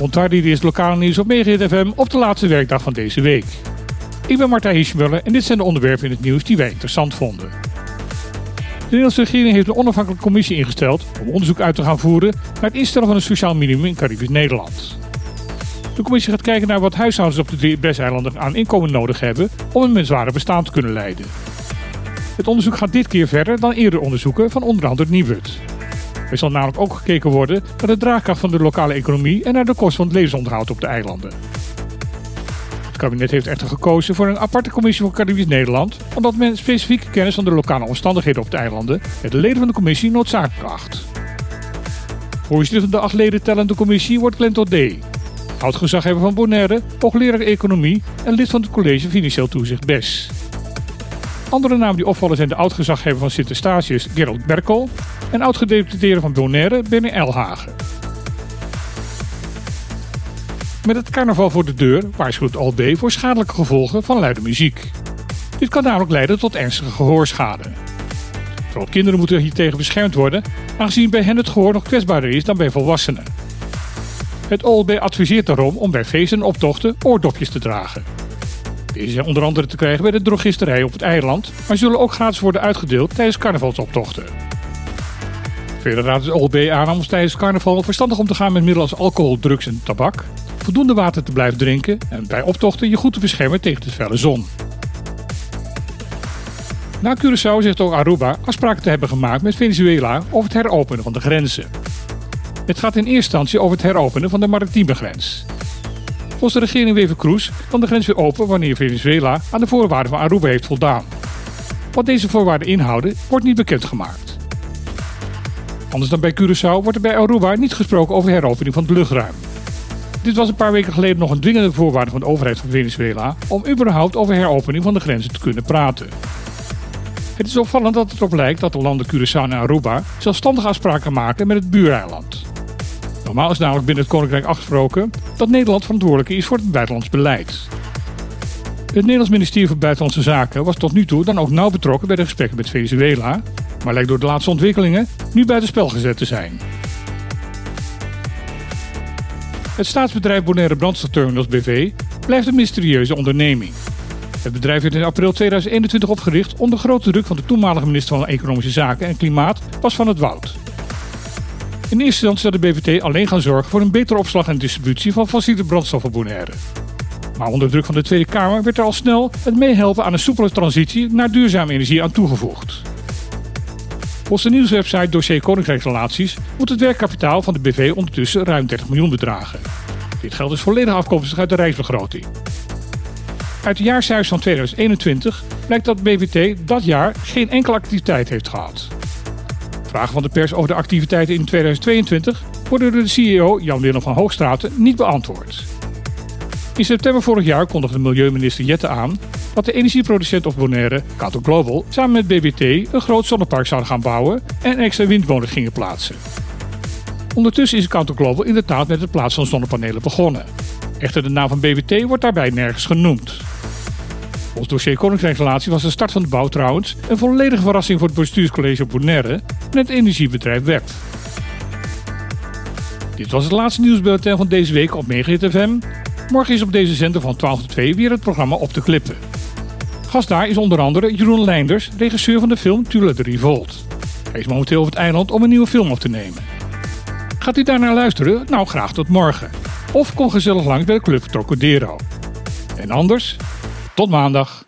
Ontwaar is lokale nieuws op Megahit FM op de laatste werkdag van deze week. Ik ben Martijn Hiesmuller en dit zijn de onderwerpen in het nieuws die wij interessant vonden. De Nederlandse regering heeft een onafhankelijke commissie ingesteld om onderzoek uit te gaan voeren naar het instellen van een sociaal minimum in Caribisch Nederland. De commissie gaat kijken naar wat huishoudens op de drie Bres-eilanden aan inkomen nodig hebben om een menswaardig bestaan te kunnen leiden. Het onderzoek gaat dit keer verder dan eerder onderzoeken van onder andere Nieuwut. Er zal namelijk ook gekeken worden naar de draagkracht van de lokale economie en naar de kosten van het levensonderhoud op de eilanden. Het kabinet heeft echter gekozen voor een aparte commissie voor Caribisch Nederland, omdat men specifieke kennis van de lokale omstandigheden op de eilanden met de leden van de commissie noodzakelijk acht. Voorzitter van de acht leden tellende commissie wordt Glento D. Oud-gezaghebber van Bonaire, hoogleraar economie en lid van het college Financieel Toezicht BES. Andere namen die opvallen zijn de oud-gezaghebber van Sint-Eustatius Gerald Berkel en oud-gedeputeerde van Bonaire Benny Elhagen. Met het carnaval voor de deur waarschuwt Al B voor schadelijke gevolgen van luide muziek. Dit kan namelijk leiden tot ernstige gehoorschade. Vooral kinderen moeten hiertegen beschermd worden, aangezien bij hen het gehoor nog kwetsbaarder is dan bij volwassenen. Het OLB adviseert daarom om bij feesten en optochten oordopjes te dragen. Zijn onder andere te krijgen bij de drogisterij op het eiland, maar zullen ook gratis worden uitgedeeld tijdens carnavalsoptochten. Verder raadt het OLB aan om tijdens carnaval verstandig om te gaan met middelen als alcohol, drugs en tabak, voldoende water te blijven drinken en bij optochten je goed te beschermen tegen de felle zon. Na Curaçao zegt ook Aruba afspraken te hebben gemaakt met Venezuela over het heropenen van de grenzen. Het gaat in eerste instantie over het heropenen van de maritieme grens. Volgens de regering Wever Cruz kan de grens weer open wanneer Venezuela aan de voorwaarden van Aruba heeft voldaan. Wat deze voorwaarden inhouden, wordt niet bekendgemaakt. Anders dan bij Curaçao wordt er bij Aruba niet gesproken over heropening van het luchtruim. Dit was een paar weken geleden nog een dwingende voorwaarde van de overheid van Venezuela om überhaupt over heropening van de grenzen te kunnen praten. Het is opvallend dat het erop lijkt dat de landen Curaçao en Aruba zelfstandig afspraken maken met het buureiland. Normaal is namelijk binnen het Koninkrijk afgesproken dat Nederland verantwoordelijk is voor het buitenlands beleid. Het Nederlands ministerie van Buitenlandse Zaken was tot nu toe dan ook nauw betrokken bij de gesprekken met Venezuela, maar lijkt door de laatste ontwikkelingen nu buiten spel gezet te zijn. Het staatsbedrijf Bonaire Brandstofterminals BV blijft een mysterieuze onderneming. Het bedrijf werd in april 2021 opgericht onder grote druk van de toenmalige minister van Economische Zaken en Klimaat, Bas van het Woud. In eerste instantie zou de BVT alleen gaan zorgen voor een betere opslag en distributie van fossiele brandstoffen Bonaire. Maar onder druk van de Tweede Kamer werd er al snel het meehelpen aan een soepele transitie naar duurzame energie aan toegevoegd. Volgens de nieuwswebsite Dossier Koninkrijksrelaties moet het werkkapitaal van de BV ondertussen ruim 30 miljoen bedragen. Dit geld is volledig afkomstig uit de rijksbegroting. Uit de jaarcijfers van 2021 blijkt dat BVT dat jaar geen enkele activiteit heeft gehad. Vragen van de pers over de activiteiten in 2022 worden door de CEO Jan-Willem van Hoogstraten niet beantwoord. In september vorig jaar kondigde milieuminister Jette aan dat de energieproducent of Bonaire, Kato Global, samen met BBT een groot zonnepark zouden gaan bouwen en extra windmolens gingen plaatsen. Ondertussen is Kato Global inderdaad met het plaatsen van zonnepanelen begonnen. Echter de naam van BBT wordt daarbij nergens genoemd. Volgens dossier Koninkrijksrelatie was de start van de bouw trouwens een volledige verrassing voor het bestuurscollege Bonaire en het energiebedrijf WEP. Dit was het laatste nieuwsbulletin van deze week op Megahit FM. Morgen is op deze zender van 12 tot 2 weer het programma Op de Klippen. Gast daar is onder andere Jeroen Leinders, regisseur van de film Tula de Revolt. Hij is momenteel op het eiland om een nieuwe film op te nemen. Gaat u daar naar luisteren? Nou, graag tot morgen. Of kom gezellig langs bij de Club Trocadero. En anders, tot maandag.